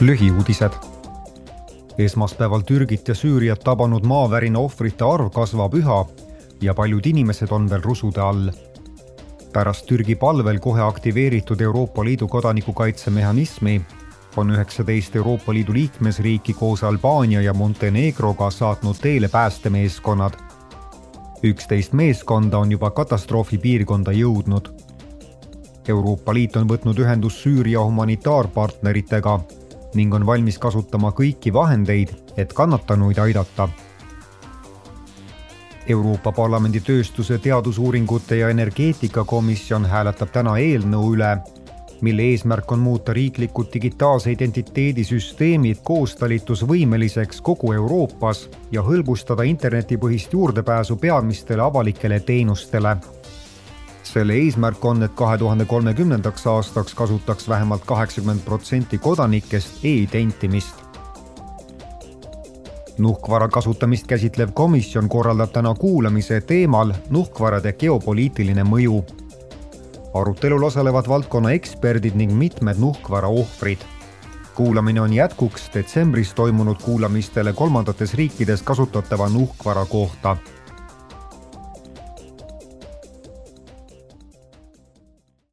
lühiuudised. esmaspäeval Türgit ja Süüriat tabanud maavärina ohvrite arv kasvab üha ja paljud inimesed on veel rusude all. pärast Türgi palvel kohe aktiveeritud Euroopa Liidu kodanikukaitsemehhanismi on üheksateist Euroopa Liidu liikmesriiki koos Albaania ja Montenegroga saatnud teele päästemeeskonnad. üksteist meeskonda on juba katastroofipiirkonda jõudnud. Euroopa Liit on võtnud ühendust Süüria humanitaarpartneritega ning on valmis kasutama kõiki vahendeid, et kannatanuid aidata. Euroopa Parlamendi tööstuse, teadusuuringute ja energeetikakomisjon hääletab täna eelnõu üle, mille eesmärk on muuta riiklikud digitaalse identiteedi süsteemid koostalitusvõimeliseks kogu Euroopas ja hõlbustada internetipõhist juurdepääsu peamistele avalikele teenustele selle eesmärk on, et kahe tuhande kolmekümnendaks aastaks kasutaks vähemalt kaheksakümmend protsenti kodanikest e-identimist. nuhkvara kasutamist käsitlev komisjon korraldab täna kuulamise teemal nuhkvarade geopoliitiline mõju. arutelul osalevad valdkonna eksperdid ning mitmed nuhkvara ohvrid kuulamine on jätkuks detsembris toimunud kuulamistele kolmandates riikides kasutatava nuhkvara kohta